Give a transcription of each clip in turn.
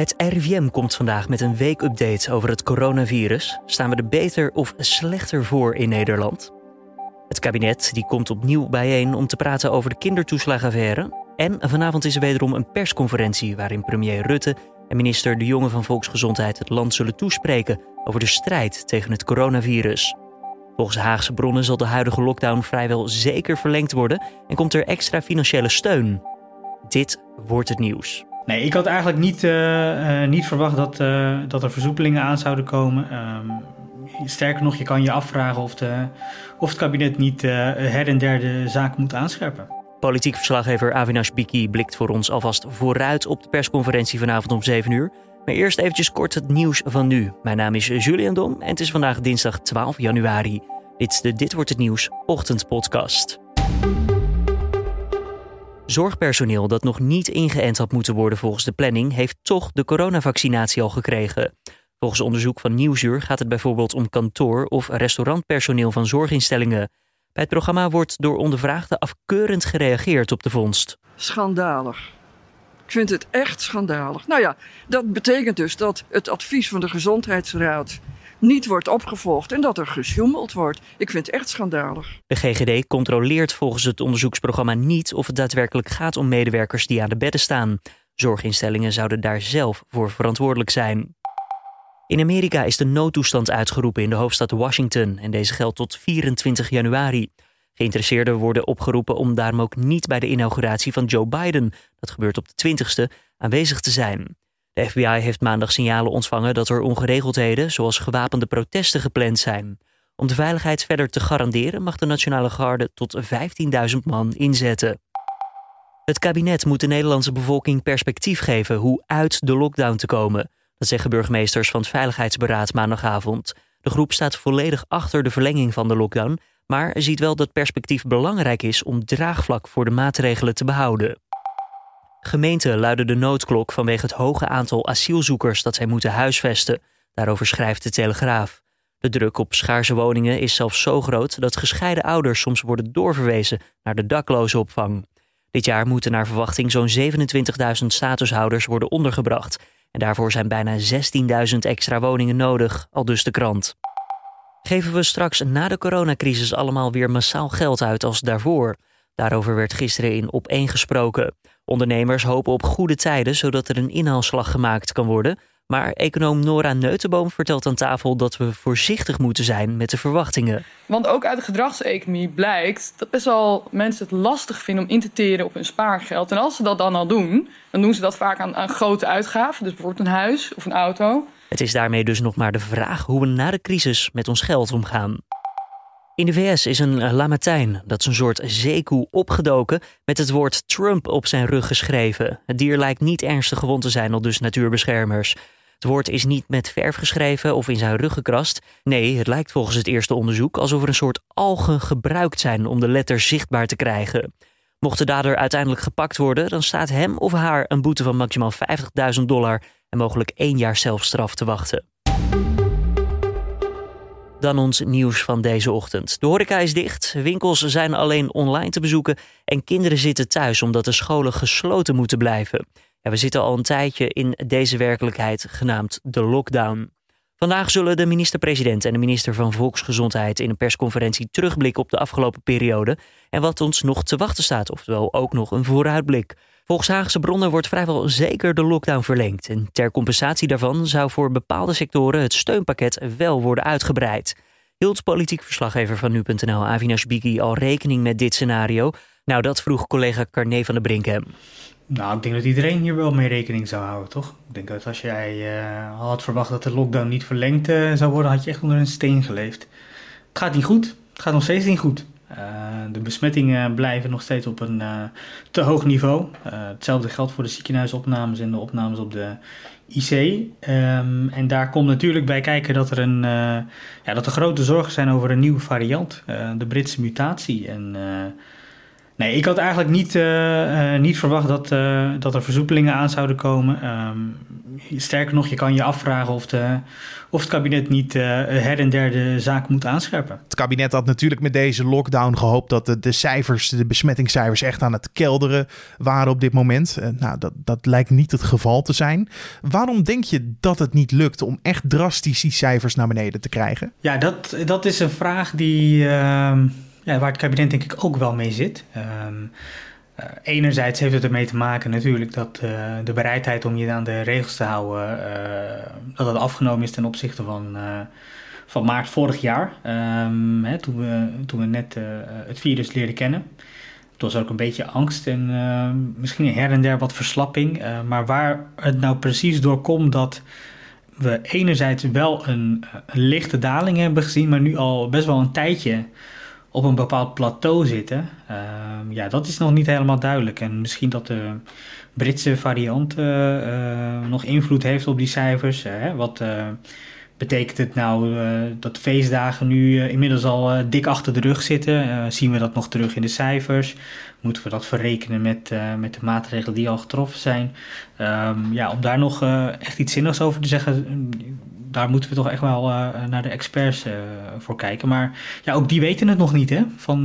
Het RIVM komt vandaag met een weekupdate over het coronavirus. Staan we er beter of slechter voor in Nederland? Het kabinet die komt opnieuw bijeen om te praten over de kindertoeslagaffaire. En vanavond is er wederom een persconferentie waarin premier Rutte en minister De Jonge van Volksgezondheid het land zullen toespreken over de strijd tegen het coronavirus. Volgens Haagse bronnen zal de huidige lockdown vrijwel zeker verlengd worden en komt er extra financiële steun. Dit wordt het nieuws. Nee, ik had eigenlijk niet, uh, niet verwacht dat, uh, dat er versoepelingen aan zouden komen. Um, sterker nog, je kan je afvragen of, de, of het kabinet niet her en der de zaak moet aanscherpen. Politiek verslaggever Avinash Biki blikt voor ons alvast vooruit op de persconferentie vanavond om 7 uur. Maar eerst eventjes kort het nieuws van nu. Mijn naam is Julian Dom en het is vandaag dinsdag 12 januari. Dit is de Dit wordt het nieuws ochtendpodcast. Zorgpersoneel dat nog niet ingeënt had moeten worden volgens de planning, heeft toch de coronavaccinatie al gekregen. Volgens onderzoek van Nieuwsuur gaat het bijvoorbeeld om kantoor- of restaurantpersoneel van zorginstellingen. Bij het programma wordt door ondervraagden afkeurend gereageerd op de vondst. Schandalig. Ik vind het echt schandalig. Nou ja, dat betekent dus dat het advies van de Gezondheidsraad niet wordt opgevolgd en dat er gesjoemeld wordt. Ik vind het echt schandalig. De GGD controleert volgens het onderzoeksprogramma niet of het daadwerkelijk gaat om medewerkers die aan de bedden staan. Zorginstellingen zouden daar zelf voor verantwoordelijk zijn. In Amerika is de noodtoestand uitgeroepen in de hoofdstad Washington en deze geldt tot 24 januari. Geïnteresseerden worden opgeroepen om daarom ook niet bij de inauguratie van Joe Biden, dat gebeurt op de 20ste, aanwezig te zijn. De FBI heeft maandag signalen ontvangen dat er ongeregeldheden, zoals gewapende protesten, gepland zijn. Om de veiligheid verder te garanderen mag de Nationale Garde tot 15.000 man inzetten. Het kabinet moet de Nederlandse bevolking perspectief geven hoe uit de lockdown te komen. Dat zeggen burgemeesters van het Veiligheidsberaad maandagavond. De groep staat volledig achter de verlenging van de lockdown, maar ziet wel dat perspectief belangrijk is om draagvlak voor de maatregelen te behouden. Gemeenten luiden de noodklok vanwege het hoge aantal asielzoekers dat zij moeten huisvesten. Daarover schrijft de Telegraaf. De druk op schaarse woningen is zelfs zo groot dat gescheiden ouders soms worden doorverwezen naar de daklozenopvang. Dit jaar moeten naar verwachting zo'n 27.000 statushouders worden ondergebracht. En daarvoor zijn bijna 16.000 extra woningen nodig, al dus de krant. Geven we straks na de coronacrisis allemaal weer massaal geld uit als daarvoor? Daarover werd gisteren in op gesproken. Ondernemers hopen op goede tijden zodat er een inhaalslag gemaakt kan worden. Maar econoom Nora Neutenboom vertelt aan tafel dat we voorzichtig moeten zijn met de verwachtingen. Want ook uit de gedragseconomie blijkt dat best wel mensen het lastig vinden om in te teren op hun spaargeld. En als ze dat dan al doen, dan doen ze dat vaak aan, aan grote uitgaven. Dus bijvoorbeeld een huis of een auto. Het is daarmee dus nog maar de vraag hoe we na de crisis met ons geld omgaan. In de VS is een lamatijn, dat is een soort zeekoe, opgedoken met het woord Trump op zijn rug geschreven. Het dier lijkt niet ernstig gewond te zijn, al dus natuurbeschermers. Het woord is niet met verf geschreven of in zijn rug gekrast. Nee, het lijkt volgens het eerste onderzoek alsof er een soort algen gebruikt zijn om de letters zichtbaar te krijgen. Mocht de dader uiteindelijk gepakt worden, dan staat hem of haar een boete van maximaal 50.000 dollar en mogelijk één jaar zelfstraf te wachten. Dan ons nieuws van deze ochtend. De horeca is dicht, winkels zijn alleen online te bezoeken en kinderen zitten thuis omdat de scholen gesloten moeten blijven. Ja, we zitten al een tijdje in deze werkelijkheid genaamd de lockdown. Vandaag zullen de minister-president en de minister van Volksgezondheid in een persconferentie terugblikken op de afgelopen periode en wat ons nog te wachten staat, oftewel ook nog een vooruitblik. Volgens Haagse bronnen wordt vrijwel zeker de lockdown verlengd. En ter compensatie daarvan zou voor bepaalde sectoren het steunpakket wel worden uitgebreid. Hield politiek verslaggever van nu.nl Avinash Biki al rekening met dit scenario? Nou, dat vroeg collega Carné van der Brink hem. Nou, ik denk dat iedereen hier wel mee rekening zou houden, toch? Ik denk dat als jij uh, had verwacht dat de lockdown niet verlengd uh, zou worden, had je echt onder een steen geleefd. Het gaat niet goed. Het gaat nog steeds niet goed. Uh, de besmettingen blijven nog steeds op een te hoog niveau. hetzelfde geldt voor de ziekenhuisopnames en de opnames op de IC. Um, en daar komt natuurlijk bij kijken dat er, een, ja, dat er grote zorgen zijn over een nieuwe variant, de Britse mutatie. En Nee, ik had eigenlijk niet, niet verwacht dat, dat er versoepelingen aan zouden komen. Um, sterker nog, je kan je afvragen of, de, of het kabinet niet uh, her en der de zaak moet aanscherpen. Het kabinet had natuurlijk met deze lockdown gehoopt dat de, de cijfers, de besmettingscijfers, echt aan het kelderen waren op dit moment. Uh, nou, dat, dat lijkt niet het geval te zijn. Waarom denk je dat het niet lukt om echt drastisch die cijfers naar beneden te krijgen? Ja, dat, dat is een vraag die, uh, ja, waar het kabinet denk ik ook wel mee zit. Um, uh, enerzijds heeft het ermee te maken natuurlijk dat uh, de bereidheid om je aan de regels te houden, uh, dat dat afgenomen is ten opzichte van, van maart vorig jaar, um, hè, toen, we, toen we net het virus leerden kennen. Toen was ook een beetje angst en misschien her en der wat verslapping. maar waar het nou precies door komt dat we enerzijds wel een, een lichte daling hebben gezien, maar nu al best wel een tijdje op een bepaald plateau zitten. Uh, ja, dat is nog niet helemaal duidelijk. En misschien dat de Britse variant uh, nog invloed heeft op die cijfers. Hè? Wat betekent het nou dat de feestdagen nu inmiddels al dik achter de rug zitten? zien we dat nog terug in de cijfers? Moeten we dat verrekenen met, met de maatregelen die al getroffen zijn? Um, ja, om daar nog echt iets zinnigs over te zeggen daar moeten we toch echt wel naar de experts voor kijken. Maar ja, ook die weten het nog niet, hè, van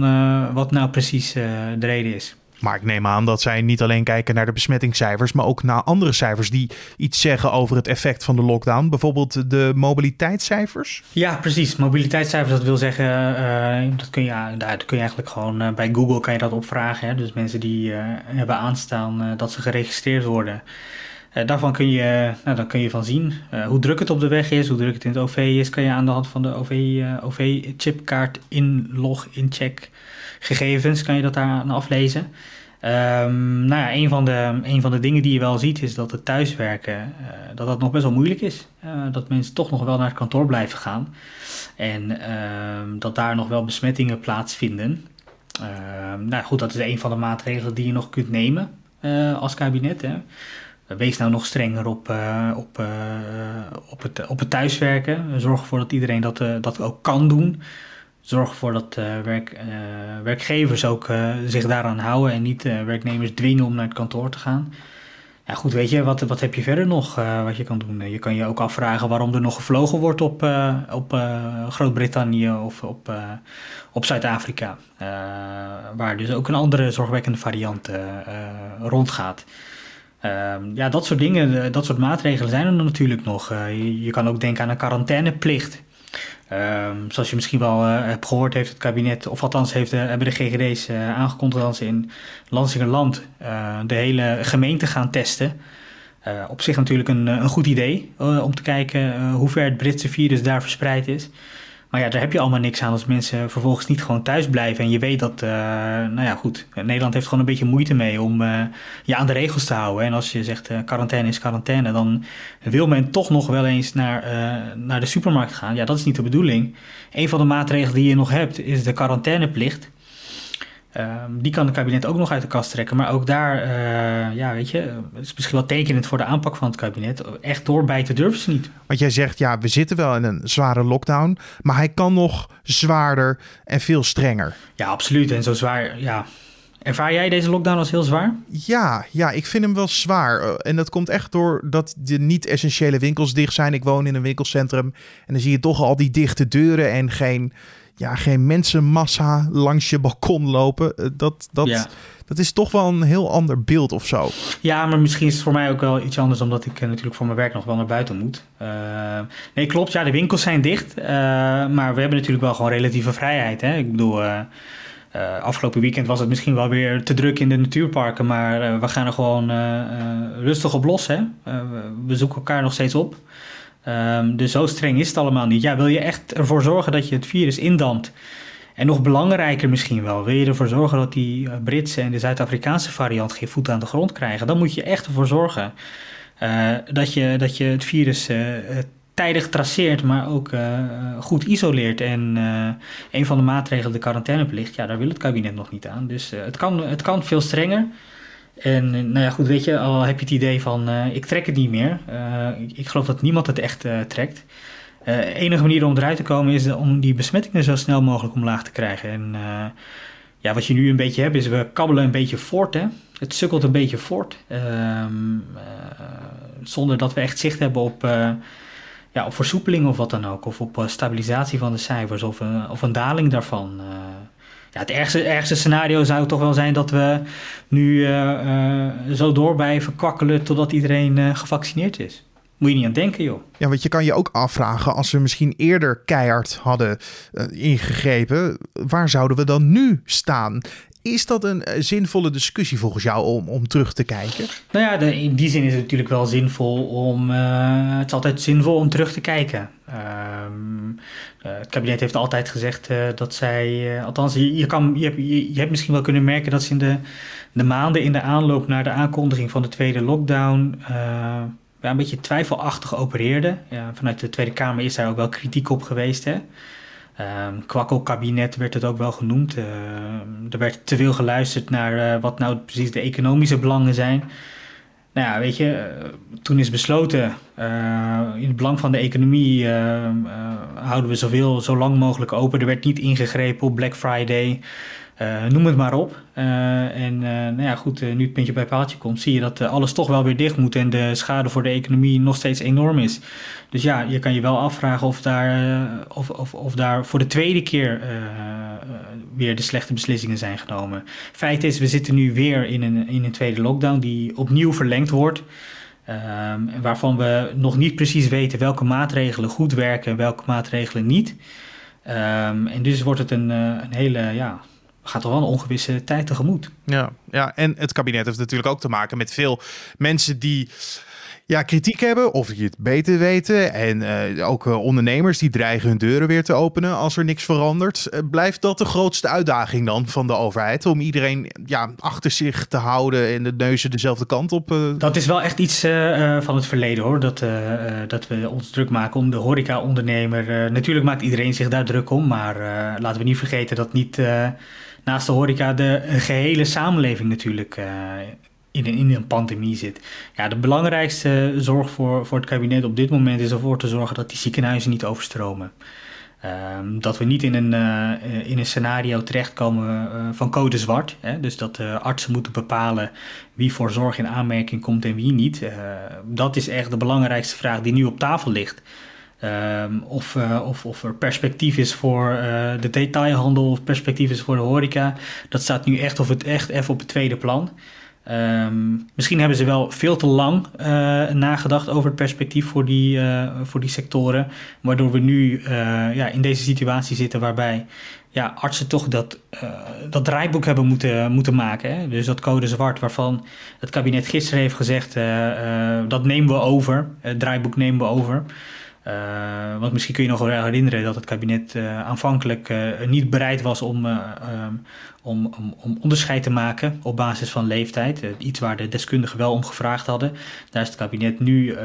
wat nou precies de reden is. Maar ik neem aan dat zij niet alleen kijken naar de besmettingscijfers, maar ook naar andere cijfers die iets zeggen over het effect van de lockdown. Bijvoorbeeld de mobiliteitscijfers. Ja, precies. Mobiliteitscijfers, dat wil zeggen, uh, dat, kun je, dat kun je eigenlijk gewoon uh, bij Google kan je dat opvragen. Hè? Dus mensen die uh, hebben aanstaan dat ze geregistreerd worden. Uh, daarvan kun je, nou, dan kun je van zien uh, hoe druk het op de weg is, hoe druk het in het OV is. Kan je aan de hand van de OV-chipkaart OV inlog, incheck gegevens, kan je dat daar aflezen. Um, nou ja, een van, de, een van de dingen die je wel ziet is dat het thuiswerken, dat dat nog best wel moeilijk is. dat mensen toch nog wel naar het kantoor blijven gaan. En ehm, dat daar nog wel besmettingen plaatsvinden. Ehm, nou goed, dat is een van de maatregelen die je nog kunt nemen als kabinet. Hè. Wees nou nog strenger op, uh, op, uh, op, het, op het thuiswerken. Zorg ervoor dat iedereen dat, uh, dat ook kan doen. Zorg ervoor dat werk, werkgevers ook zich daaraan houden en niet werknemers dwingen om naar het kantoor te gaan. Ja, goed, weet je, wat, wat heb je verder nog wat je kan doen? Je kan je ook afvragen waarom er nog gevlogen wordt op, op Groot-Brittannië of op, op Zuid-Afrika. waar dus ook een andere zorgwekkende variant rondgaat. Um, ja, dat soort dingen, eh, dat soort maatregelen zijn er natuurlijk nog. Uh, je, kan ook denken aan een quarantaineplicht. Um, zoals je misschien wel uh, hebt gehoord, heeft het kabinet, of althans heeft, hebben de GGD's aangekondigd dat ze in Lansingerland de hele gemeente gaan testen. op zich natuurlijk een, een goed idee om te kijken hoe ver het Britse virus daar verspreid is. Maar ja, daar heb je allemaal niks aan als mensen vervolgens niet gewoon thuis blijven. En je weet dat, uh, nou ja, goed. Nederland heeft gewoon een beetje moeite mee om uh, je aan de regels te houden. En als je zegt uh, quarantaine is quarantaine, dan wil men toch nog wel eens naar, naar de supermarkt gaan. Ja, dat is niet de bedoeling. Een van de maatregelen die je nog hebt is de quarantaineplicht. Um, die kan het kabinet ook nog uit de kast trekken. Maar ook daar, uh, ja, weet je, het is misschien wel tekenend voor de aanpak van het kabinet. Echt doorbijten durven ze niet. Want jij zegt, ja, we zitten wel in een zware lockdown. Maar hij kan nog zwaarder en veel strenger. Ja, absoluut. En zo zwaar, ja. Ervaar jij deze lockdown als heel zwaar? Ja, ja, ik vind hem wel zwaar. Eh, en dat komt echt door dat de niet-essentiële winkels dicht zijn. Ik woon in een winkelcentrum en dan zie je toch al die dichte deuren en geen ja, geen mensenmassa langs je balkon lopen. Eh, dat, dat, dat is toch wel een heel ander beeld of zo. Ja, maar misschien is het voor mij ook wel iets anders, omdat ik eh, natuurlijk voor mijn werk nog wel naar buiten moet. Uh, nee, klopt. Ja, de winkels zijn dicht. Uh, maar we hebben natuurlijk wel gewoon relatieve vrijheid. Hè? Ik bedoel. afgelopen weekend was het misschien wel weer te druk in de natuurparken, maar we gaan er gewoon rustig op los. Hè? we zoeken elkaar nog steeds op. Um, dus zo streng is het allemaal niet. Ja, wil je echt ervoor zorgen dat je het virus indampt? En nog belangrijker misschien wel, wil je ervoor zorgen dat die eh, Britse en de Zuid-Afrikaanse variant geen voet aan de grond krijgen? Dan moet je echt ervoor zorgen uh, dat, je, dat je het virus uh, tijdig traceert, maar ook goed isoleert. En een van de maatregelen, de quarantaineplicht, ja, daar wil het kabinet nog niet aan. Dus het, kan, het kan veel strenger. En nou ja, goed, weet je, al heb je het idee van uh, ik trek het niet meer. Uh, ik, geloof dat niemand het echt uh, trekt. Enige manier om eruit te komen is om die besmettingen zo snel mogelijk omlaag te krijgen. En ja, wat je nu een beetje hebt is we kabbelen een beetje voort. Hè? Het sukkelt een beetje voort. Ehm, zonder dat we echt zicht hebben op, ja, op versoepeling of wat dan ook. Of op stabilisatie van de cijfers of, of een daling daarvan. Ja, het ergste, ergste scenario zou toch wel zijn dat we nu zo door blijven kwakkelen totdat iedereen gevaccineerd is. Moet je niet aan denken, joh. Ja, want je kan je ook afvragen, als we misschien eerder keihard hadden ingegrepen, waar zouden we dan nu staan? Is dat een eh, zinvolle discussie volgens jou om, om terug te kijken? Nou ja, in die zin is het natuurlijk wel zinvol om. Uh, het is altijd zinvol om terug te kijken. Ehm, het kabinet heeft altijd gezegd dat zij. althans, je, je, kan, je, je, je, hebt misschien wel kunnen merken dat ze in de, de maanden in de aanloop naar de aankondiging van de tweede lockdown een beetje twijfelachtig opereerde. Ja, vanuit de Tweede Kamer is daar ook wel kritiek op geweest. Hè? Um, kwakkelkabinet werd het ook wel genoemd. Uh, er werd te veel geluisterd naar uh, wat nou precies de economische belangen zijn. Nou ja, weet je, uh, toen is besloten, in het belang van de economie houden we zoveel, zo lang mogelijk open. Er werd niet ingegrepen op Black Friday. Uh, noem het maar op. Uh, en uh, nou ja, goed, nu het puntje bij paaltje komt, zie je dat alles toch wel weer dicht moet en de schade voor de economie nog steeds enorm is. Dus ja, je kan je wel afvragen of daar, of, of, of daar voor de tweede keer weer de slechte beslissingen zijn genomen. Feit is, we zitten nu weer in een, in een tweede lockdown die opnieuw verlengd wordt. Um, waarvan we nog niet precies weten welke maatregelen goed werken en welke maatregelen niet. Um, en dus wordt het een, een hele ja, gaat toch wel een ongewisse tijd tegemoet. Ja, ja, en het kabinet heeft natuurlijk ook te maken met veel mensen die ja, kritiek hebben of die het beter weten. En uh, ook uh, ondernemers die dreigen hun deuren weer te openen als er niks verandert. Uh, blijft dat de grootste uitdaging dan van de overheid? Om iedereen ja, achter zich te houden en de neuzen dezelfde kant op? Dat is wel echt iets van het verleden hoor. Dat, dat we ons druk maken om de horeca-ondernemer. natuurlijk maakt iedereen zich daar druk om. Maar laten we niet vergeten dat niet naast de horeca de gehele samenleving natuurlijk uh, in, in een pandemie zit. Ja, de belangrijkste zorg voor, voor het kabinet op dit moment is ervoor te zorgen dat die ziekenhuizen niet overstromen. Um, dat we niet in een, uh, in een scenario terechtkomen uh, van code zwart. Hè? Dus dat uh, artsen moeten bepalen wie voor zorg in aanmerking komt en wie niet. dat is echt de belangrijkste vraag die nu op tafel ligt. Um, of, uh, of, of er perspectief is voor uh, de detailhandel of perspectief is voor de horeca. Dat staat nu echt, of het echt even op het tweede plan. Um, misschien hebben ze wel veel te lang uh, nagedacht over het perspectief voor die, voor die sectoren. Waardoor we nu ja, in deze situatie zitten waarbij ja, artsen toch dat, dat draaiboek hebben moeten, moeten maken. Hè? Dus dat code zwart waarvan het kabinet gisteren heeft gezegd... dat nemen we over, het draaiboek nemen we over... Uh, want misschien kun je nog wel herinneren dat het kabinet uh, aanvankelijk uh, niet bereid was om, um, om, om, om, onderscheid te maken op basis van leeftijd. iets waar de deskundigen wel om gevraagd hadden. Daar is het kabinet nu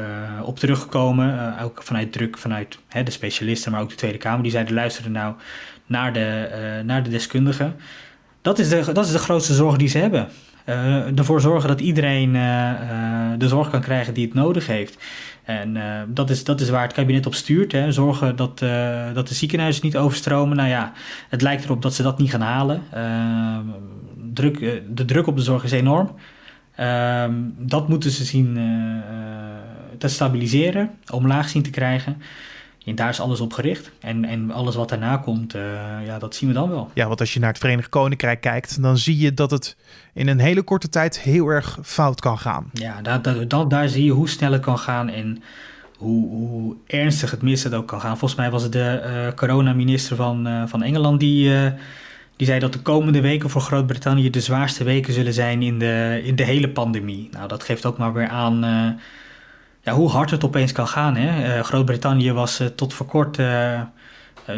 op teruggekomen. ook vanuit druk vanuit hè, de specialisten, maar ook de Tweede Kamer. Die zeiden luisteren nou naar de, naar de deskundigen. Dat is de, dat is de grootste zorg die ze hebben. Ervoor zorgen dat iedereen de zorg kan krijgen die het nodig heeft. En uh, dat, is, dat is waar het kabinet op stuurt. Hè. Zorgen dat, uh, dat de ziekenhuizen niet overstromen. Nou ja, het lijkt erop dat ze dat niet gaan halen. Uh, druk, de druk op de zorg is enorm. Ehm, dat moeten ze zien te stabiliseren, omlaag zien te krijgen. En daar is alles op gericht. En, en alles wat daarna komt, uh, ja, dat zien we dan wel. Ja, want als je naar het Verenigd Koninkrijk kijkt, dan zie je dat het in een hele korte tijd heel erg fout kan gaan. Ja, daar, daar, daar zie je hoe snel het kan gaan en hoe, hoe ernstig het mis het ook kan gaan. Volgens mij was het de uh, coronaminister van, uh, van Engeland die, die zei dat de komende weken voor Groot-Brittannië de zwaarste weken zullen zijn in de, in de hele pandemie. Nou, dat geeft ook maar weer aan ja, hoe hard het opeens kan gaan. Hè? Uh, Groot-Brittannië was uh, tot voor kort uh,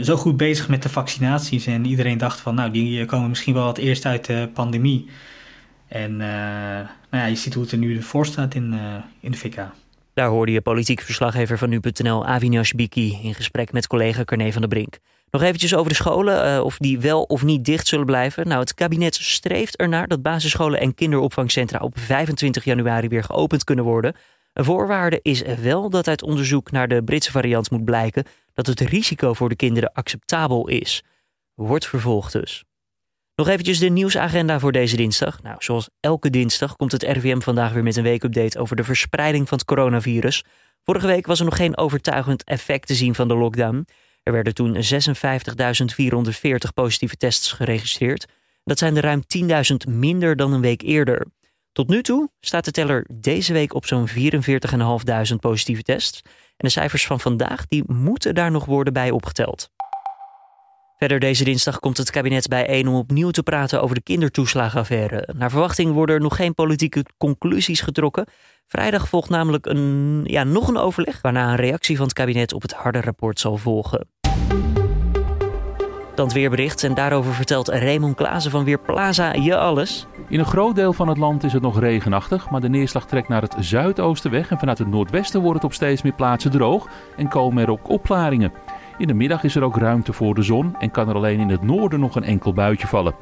zo goed bezig met de vaccinaties. En iedereen dacht van, nou, die komen misschien wel het eerst uit de pandemie. En nou ja, je ziet hoe het er nu voor staat in, in de VK. Daar hoorde je politiek verslaggever van nu.nl Avinash Biki in gesprek met collega Carne van der Brink. Nog eventjes over de scholen, of die wel of niet dicht zullen blijven. Nou, het kabinet streeft ernaar dat basisscholen en kinderopvangcentra op 25 januari weer geopend kunnen worden. Een voorwaarde is wel dat uit onderzoek naar de Britse variant moet blijken dat het risico voor de kinderen acceptabel is. Wordt vervolgd dus. Nog eventjes de nieuwsagenda voor deze dinsdag. Nou, zoals elke dinsdag komt het RVM vandaag weer met een weekupdate over de verspreiding van het coronavirus. Vorige week was er nog geen overtuigend effect te zien van de lockdown. Er werden toen 56.440 positieve tests geregistreerd. Dat zijn er ruim 10.000 minder dan een week eerder. Tot nu toe staat de teller deze week op zo'n 44.500 positieve tests. En de cijfers van vandaag die moeten daar nog worden bij opgeteld. Verder deze dinsdag komt het kabinet bijeen om opnieuw te praten over de kindertoeslagenaffaire. Naar verwachting worden er nog geen politieke conclusies getrokken. Vrijdag volgt namelijk een, ja, nog een overleg, waarna een reactie van het kabinet op het harde rapport zal volgen. Dan weerbericht en daarover vertelt Raymond Klaassen van Weerplaza je alles. In een groot deel van het land is het nog regenachtig, maar de neerslag trekt naar het zuidoosten weg en vanuit het noordwesten wordt het op steeds meer plaatsen droog en komen er ook opklaringen. In de middag is er ook ruimte voor de zon en kan er alleen in het noorden nog een enkel buitje vallen.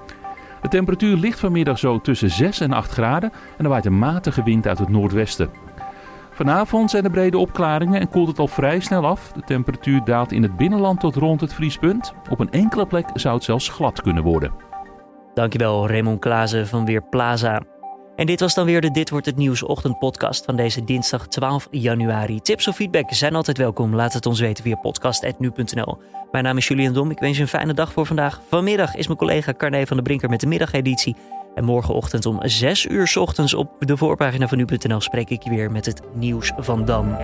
De temperatuur ligt vanmiddag zo tussen 6 en 8 graden en er waait een matige wind uit het noordwesten. Vanavond zijn er brede opklaringen en koelt het al vrij snel af. De temperatuur daalt in het binnenland tot rond het vriespunt. Op een enkele plek zou het zelfs glad kunnen worden. Dankjewel Raymond Klaassen van Weerplaza. En dit was dan weer de Dit wordt het nieuws ochtendpodcast van deze dinsdag 12 januari. Tips of feedback zijn altijd welkom. Laat het ons weten via podcast.nu.nl. Mijn naam is Julian Dom. Ik wens je een fijne dag voor vandaag. Vanmiddag is mijn collega Carne van de Brinker met de middageditie. En morgenochtend om 6 uur ochtends op de voorpagina van nu.nl spreek ik weer met het nieuws van dan.